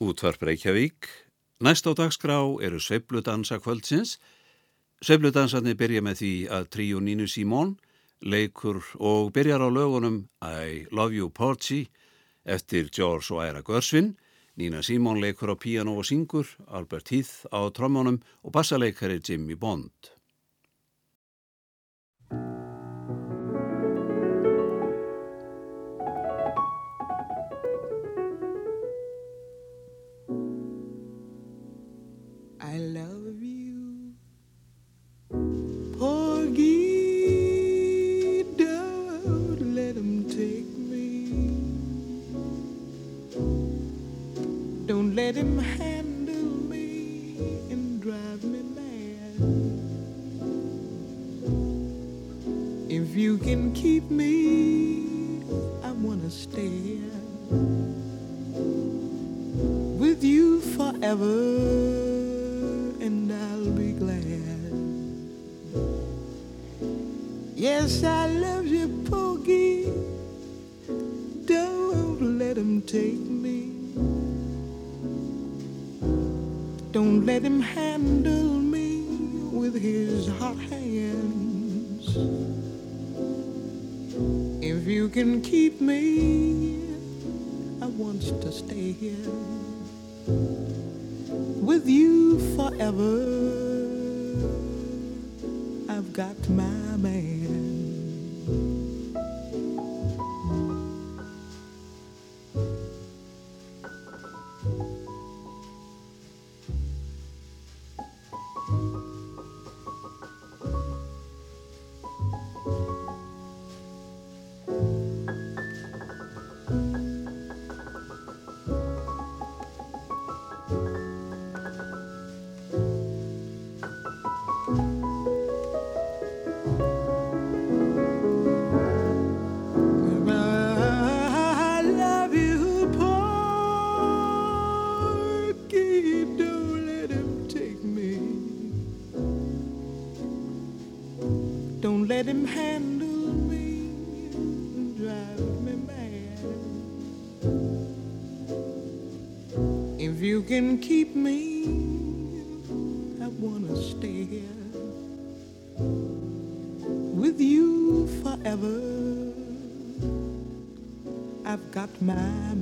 Útvarp Reykjavík. Næst á dagskrá eru sveibludansa kvöldsins. Sveibludansarnir byrja með því að tríu Nínu Simón leikur og byrjar á lögunum I Love You Porgy eftir George og Æra Görsvin. Nína Simón leikur á piano og syngur, Albert Heath á trommunum og bassaleikari Jimmy Bond. Let him handle me and drive me mad. If you can keep me, I wanna stay with you forever, and I'll be glad. Yes, I love you, Porgy. Don't let him take Let him handle me with his hot hands. If you can keep me, I want to stay here with you forever. I've got my man. Let him handle me and drive me mad. If you can keep me, I wanna stay here with you forever. I've got my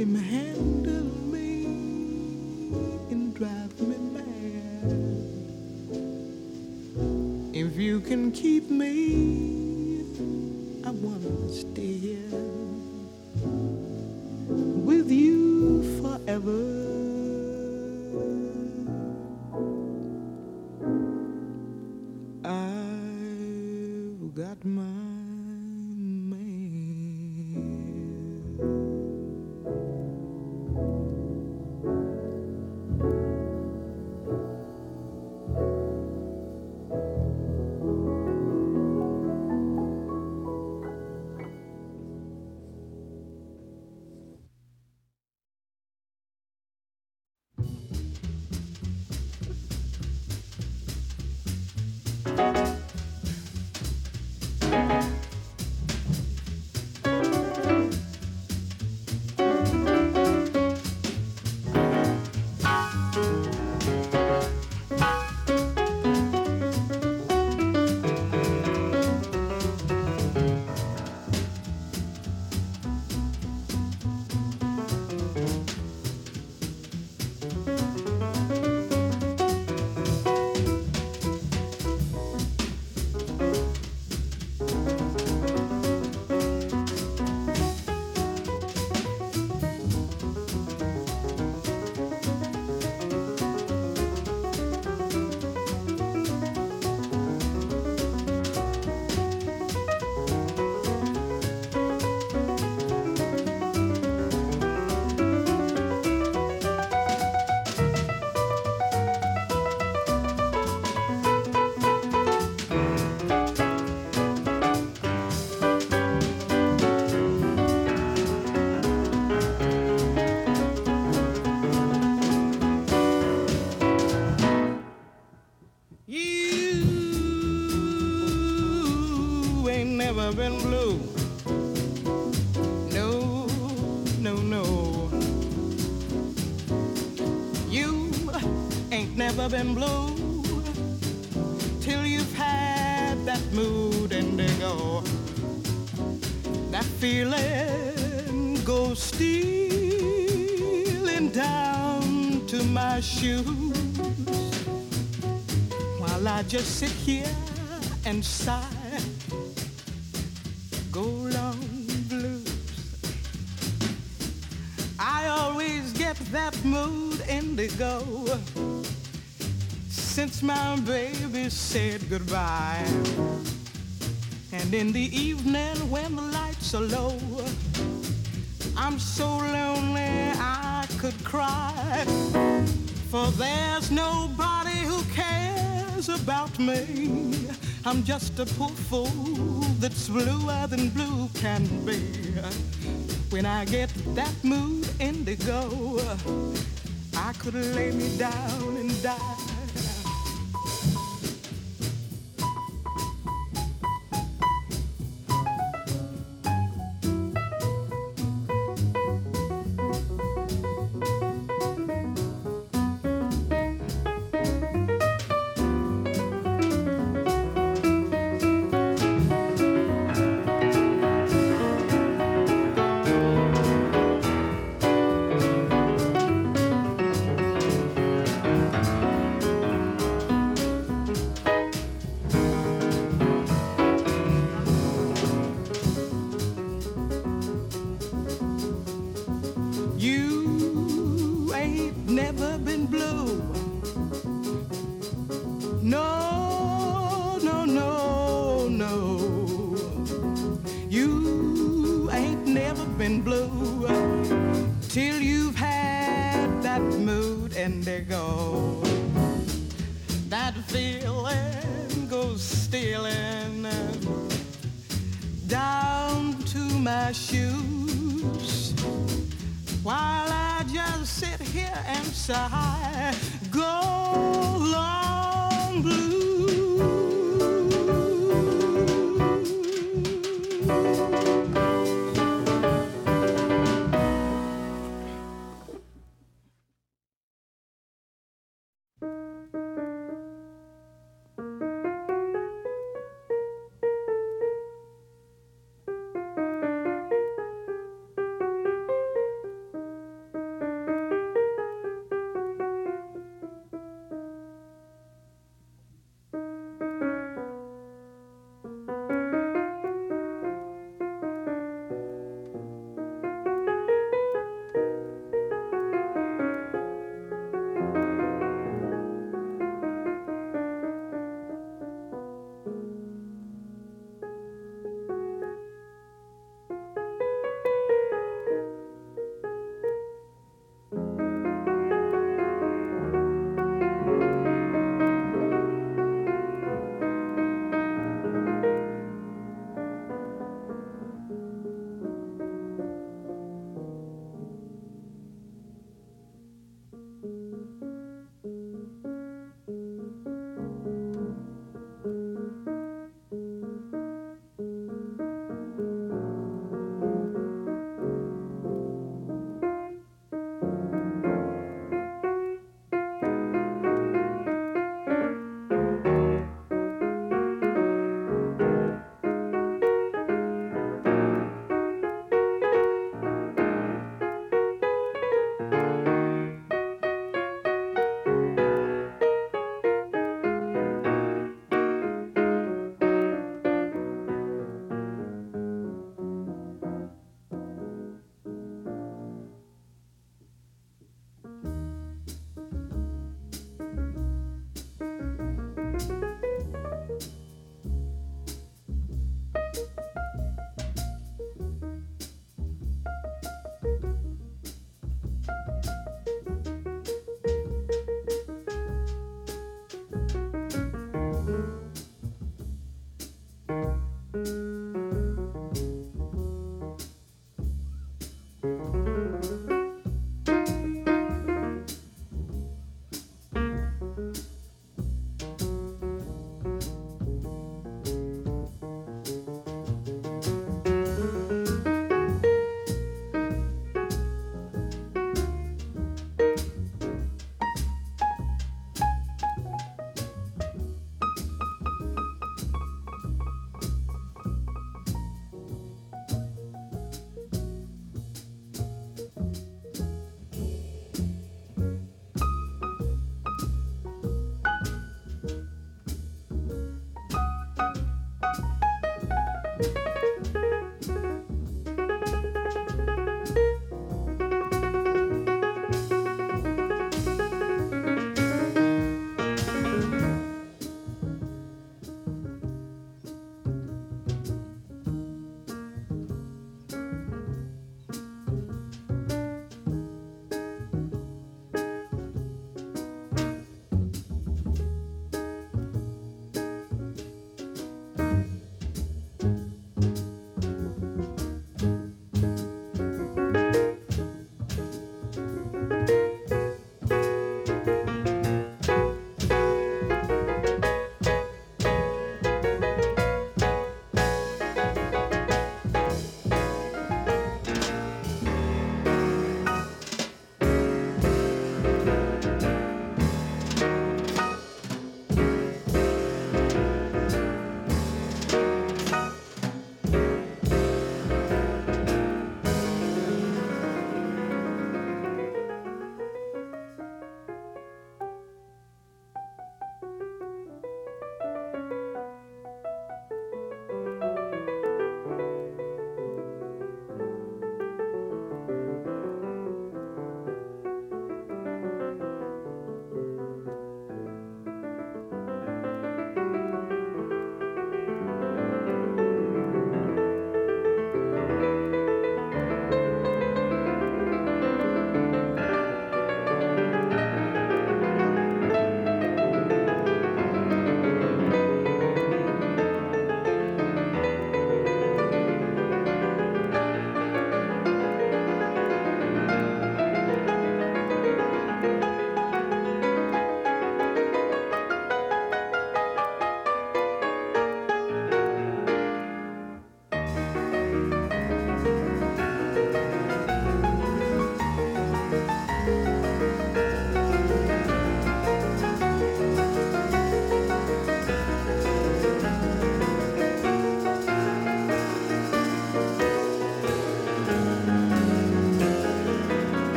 him handle me and drive me mad. If you can keep me, I wanna stay here with you forever. Never been blue till you've had that mood indigo. That feeling goes stealing down to my shoes while I just sit here and sigh. Said goodbye. And in the evening when the lights are low, I'm so lonely I could cry. For there's nobody who cares about me. I'm just a poor fool that's bluer than blue can be. When I get that mood indigo, I could lay me down and die.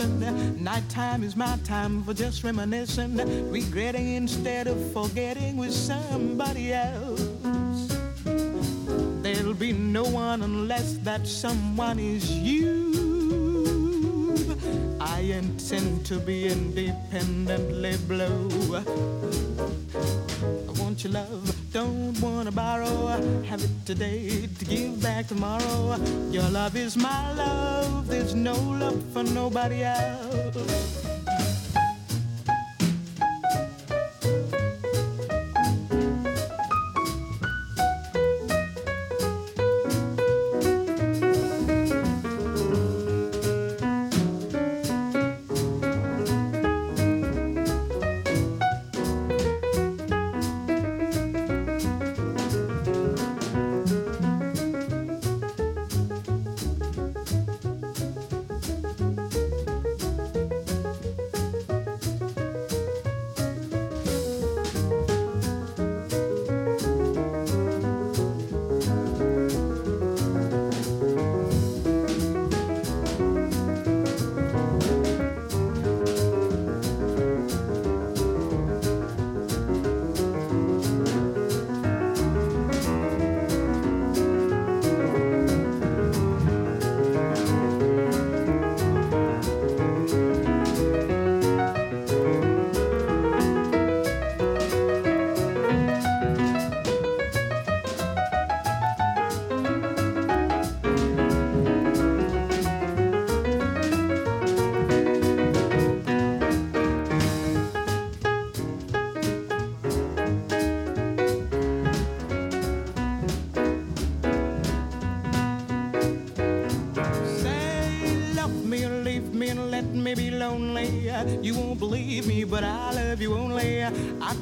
Time. Nighttime is my time for just reminiscing, regretting instead of forgetting with somebody else. There'll be no one unless that someone is you. I intend to be independently blue. I want your love, don't wanna borrow. Have it today to give back tomorrow. Your love is my love, there's no love for nobody else.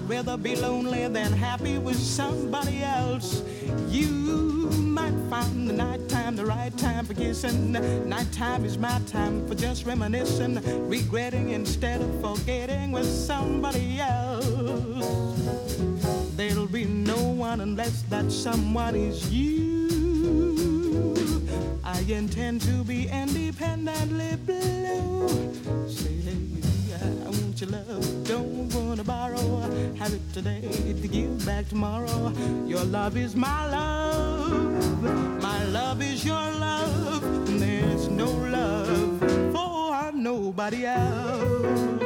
Rather be lonely than happy with somebody else. You might find the nighttime the right time for kissing. Nighttime is my time for just reminiscing, regretting instead of forgetting with somebody else. There'll be no one unless that someone is you. I intend to be independently blue. Want your love, don't wanna borrow have it today to give back tomorrow. Your love is my love, my love is your love, and there's no love for nobody else.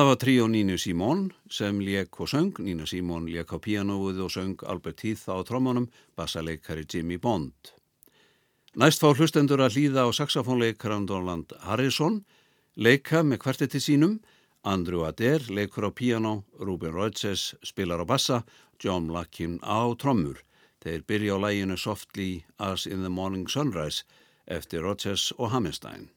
Það var trí og Nínu Simón sem lék og söng, Nína Simón lék á pianoið og söng Albert Heath á trómanum, bassaleikari Jimmy Bond. Næst fá hlustendur að hlýða á saxofónleikaran Donald Harrison, leika með kvartetti sínum, Andrew Adair leikur á piano, Ruben Rhodes spilar á bassa, John Larkin á trommur. Þeir byrja á læginu Softly as in the Morning Sunrise eftir Rogers og Hammerstein.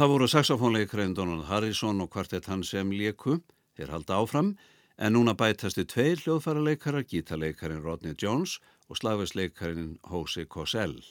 Það voru saxofónleikarinn Donald Harrison og kvartett hann sem lieku, þeir halda áfram, en núna bætastu tveir hljóðfæra leikarar, gítarleikarin Rodney Jones og slagversleikarin Jose Cosell.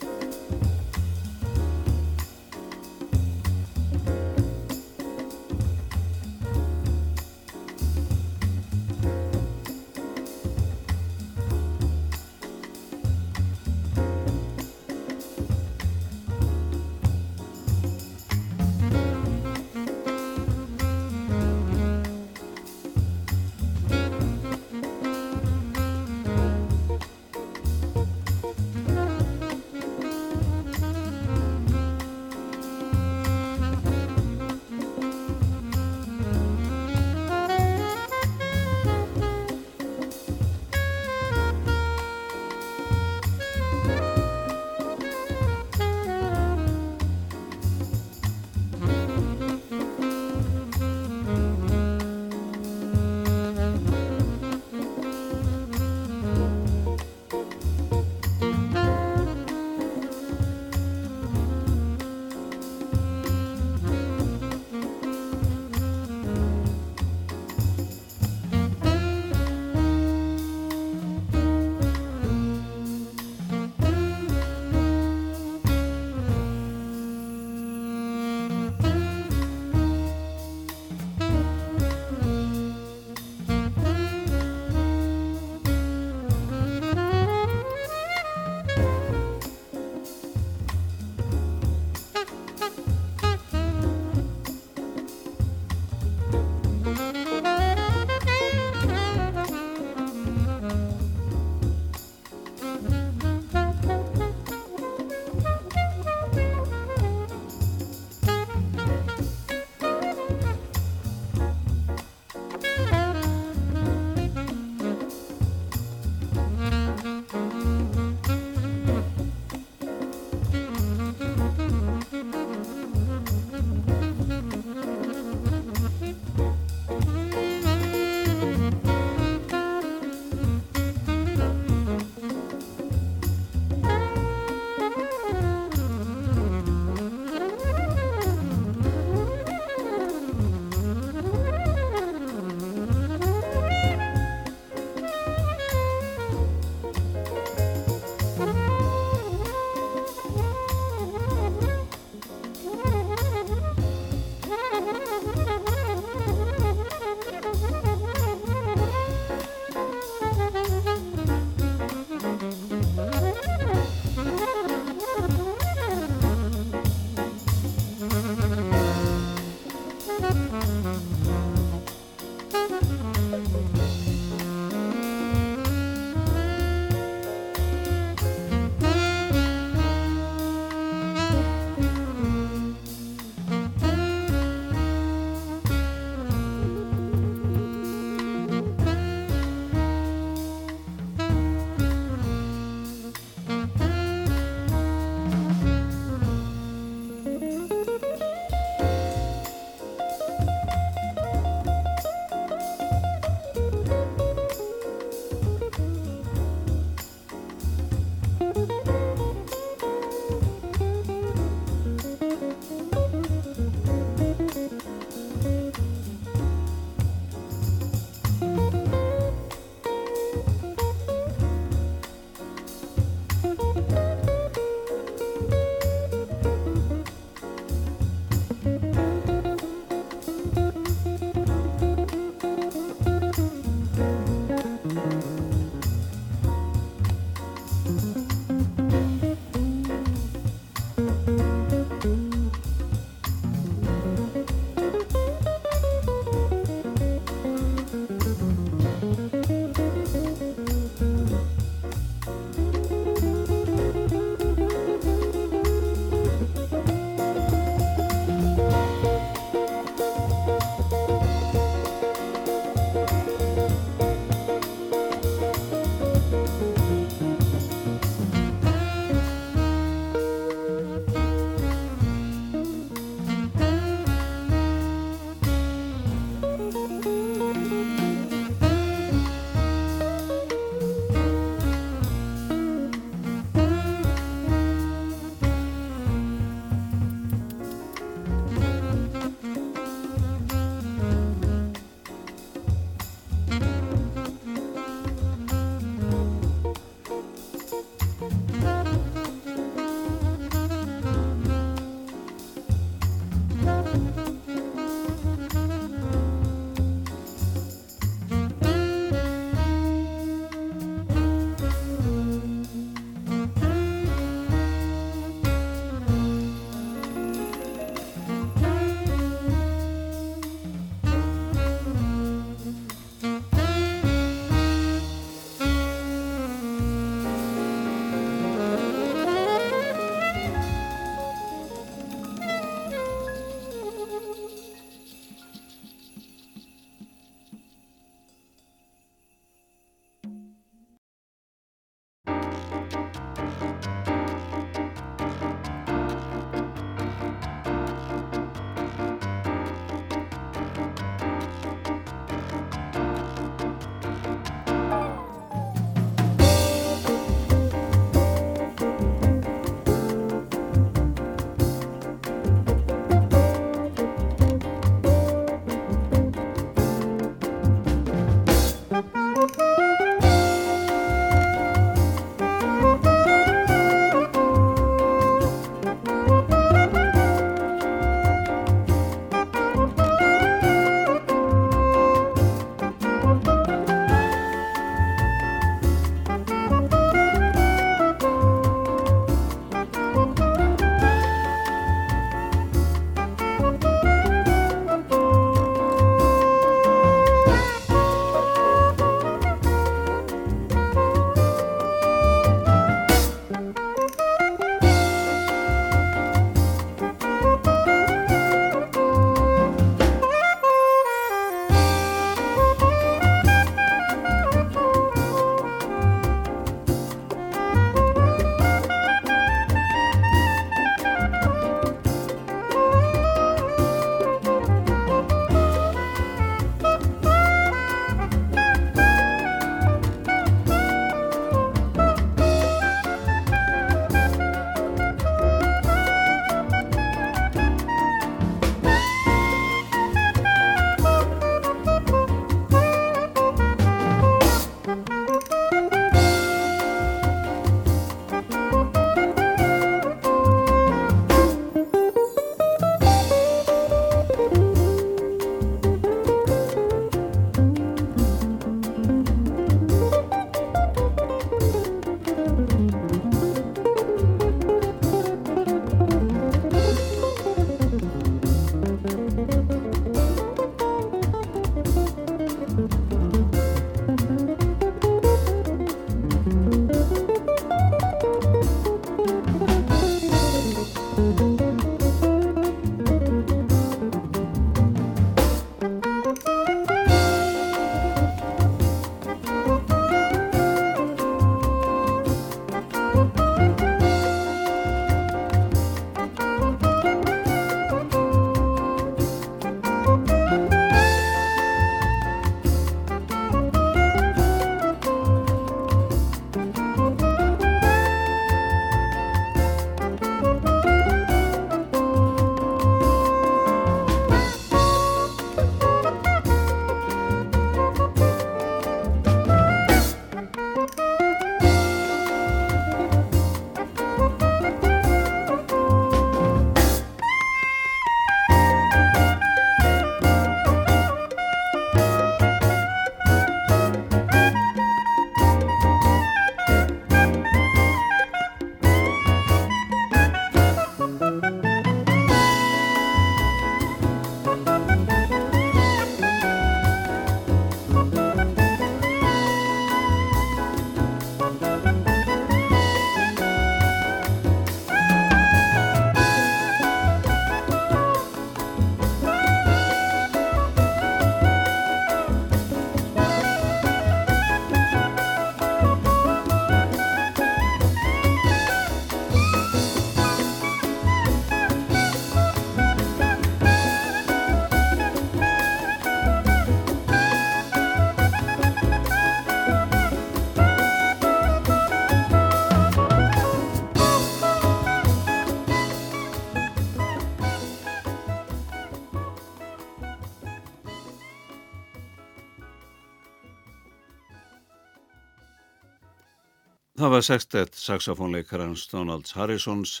Það var sextett saxofónleikarans Donalds Harrisons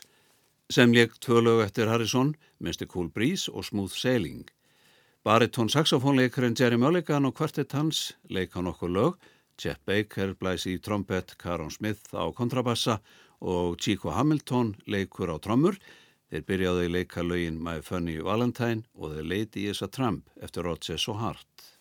sem leik tvölaug eftir Harrison, Mr. Cool Breeze og Smooth Sailing. Baritón saxofónleikarinn Jerry Mulligan og kvartett hans leika nokkur lög, Chet Baker blæs í trompet, Caron Smith á kontrabassa og Chico Hamilton leikur á trommur. Þeir byrjaði að leika lögin My Funny Valentine og The Lady is a Tramp eftir Rodgers og Hart.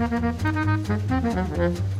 Thank you.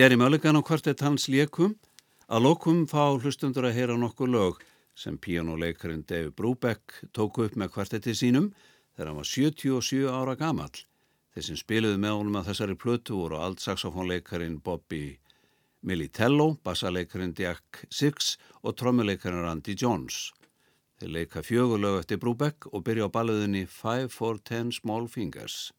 Jerry Mulligan og kvartett hans lékum að lokum fá hlustundur að heyra nokkuð lög sem píjónuleikarinn Dave Brubeck tóku upp með kvartetti sínum þegar hann var 77 ára gamal. Þeir sem spiluðu með honum að þessari plötu voru altsaxofónleikarin Bobby Militello, bassaleikarin Jack Six og trommuleikarin Randy Jones. Þeir leika fjögulög eftir Brubeck og byrja á balluðinni Five for Ten Small Fingers.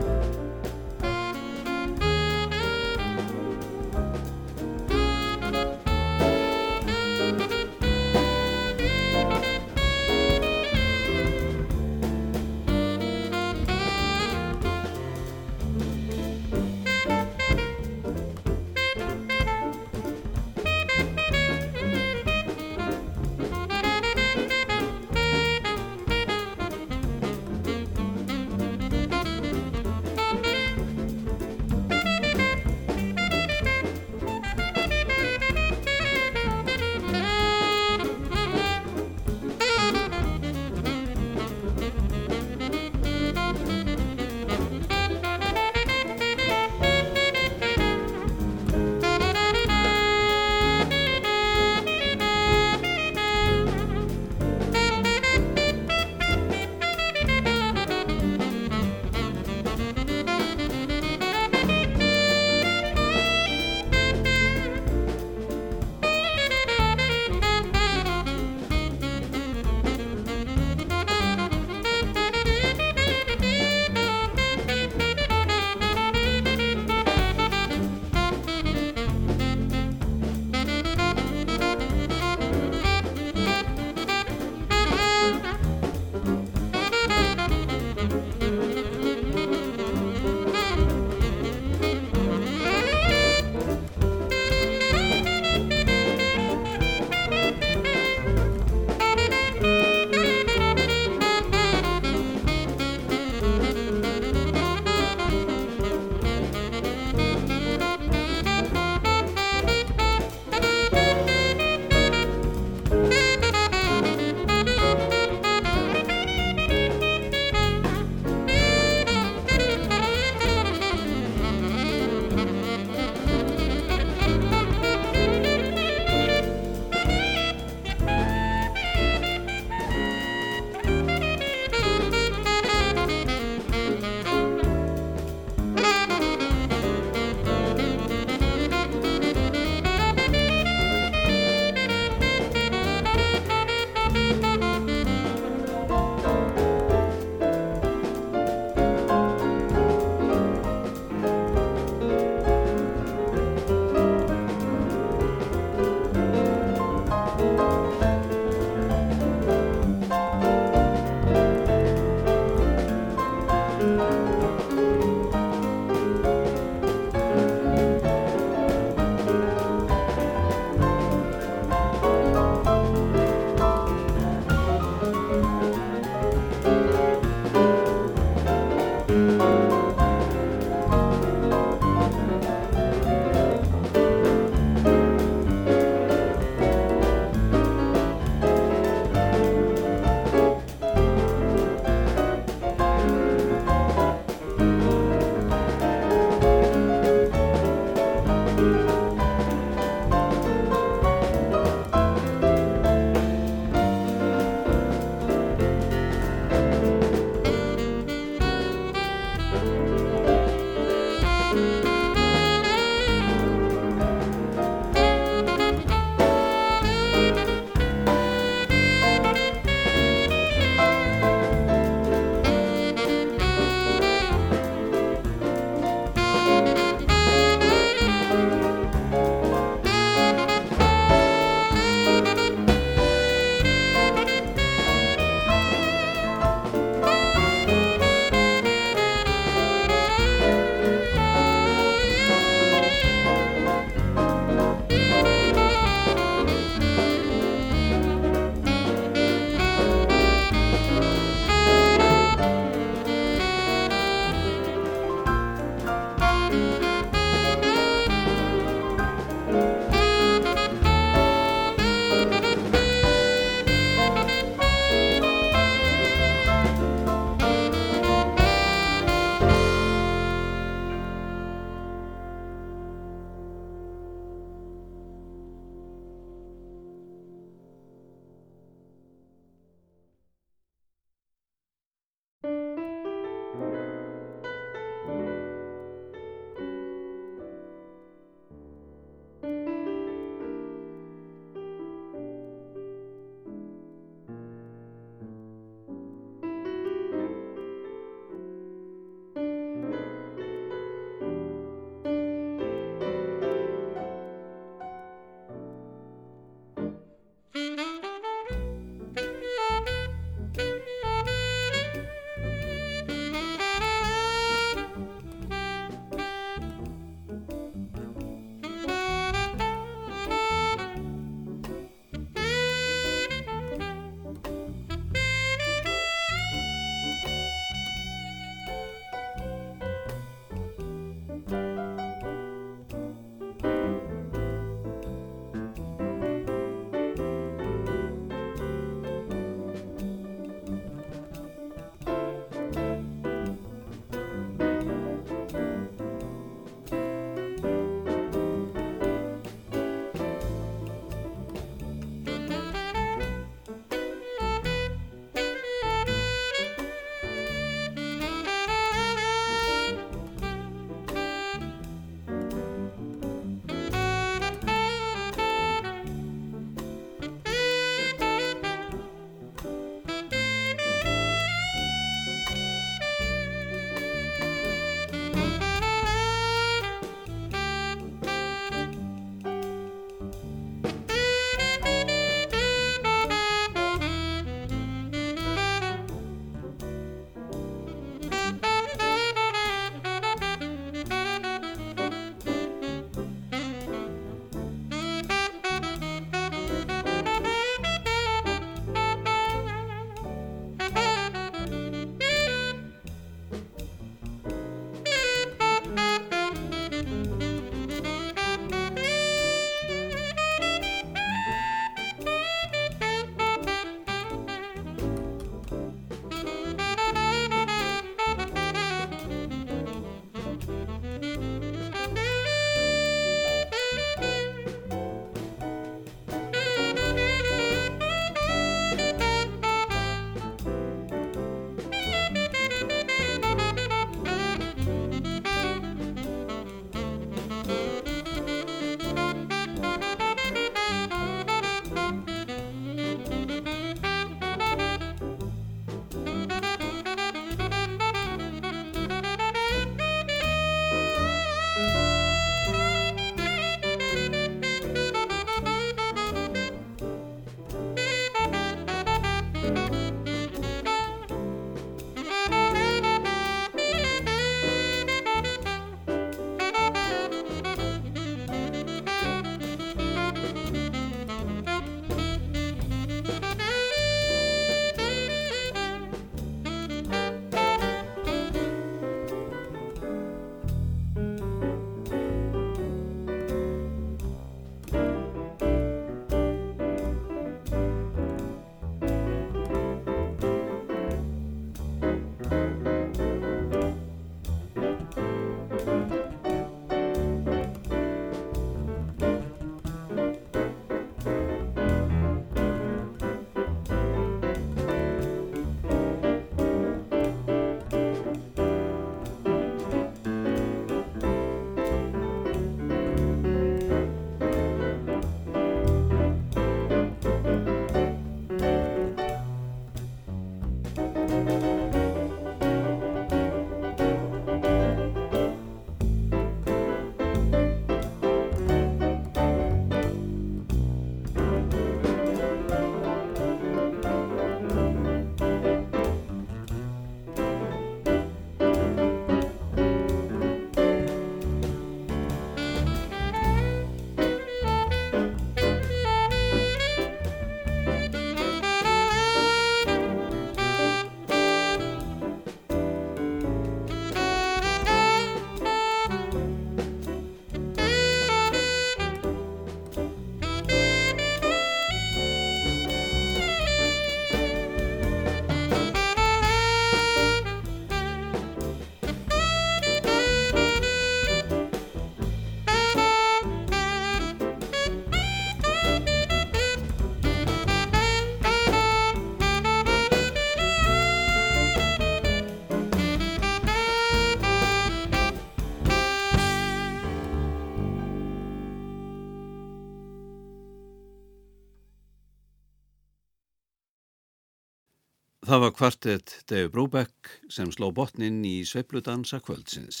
Var kvartett Dave Brubeck sem sló botnin í sveipludansa kvöldsins.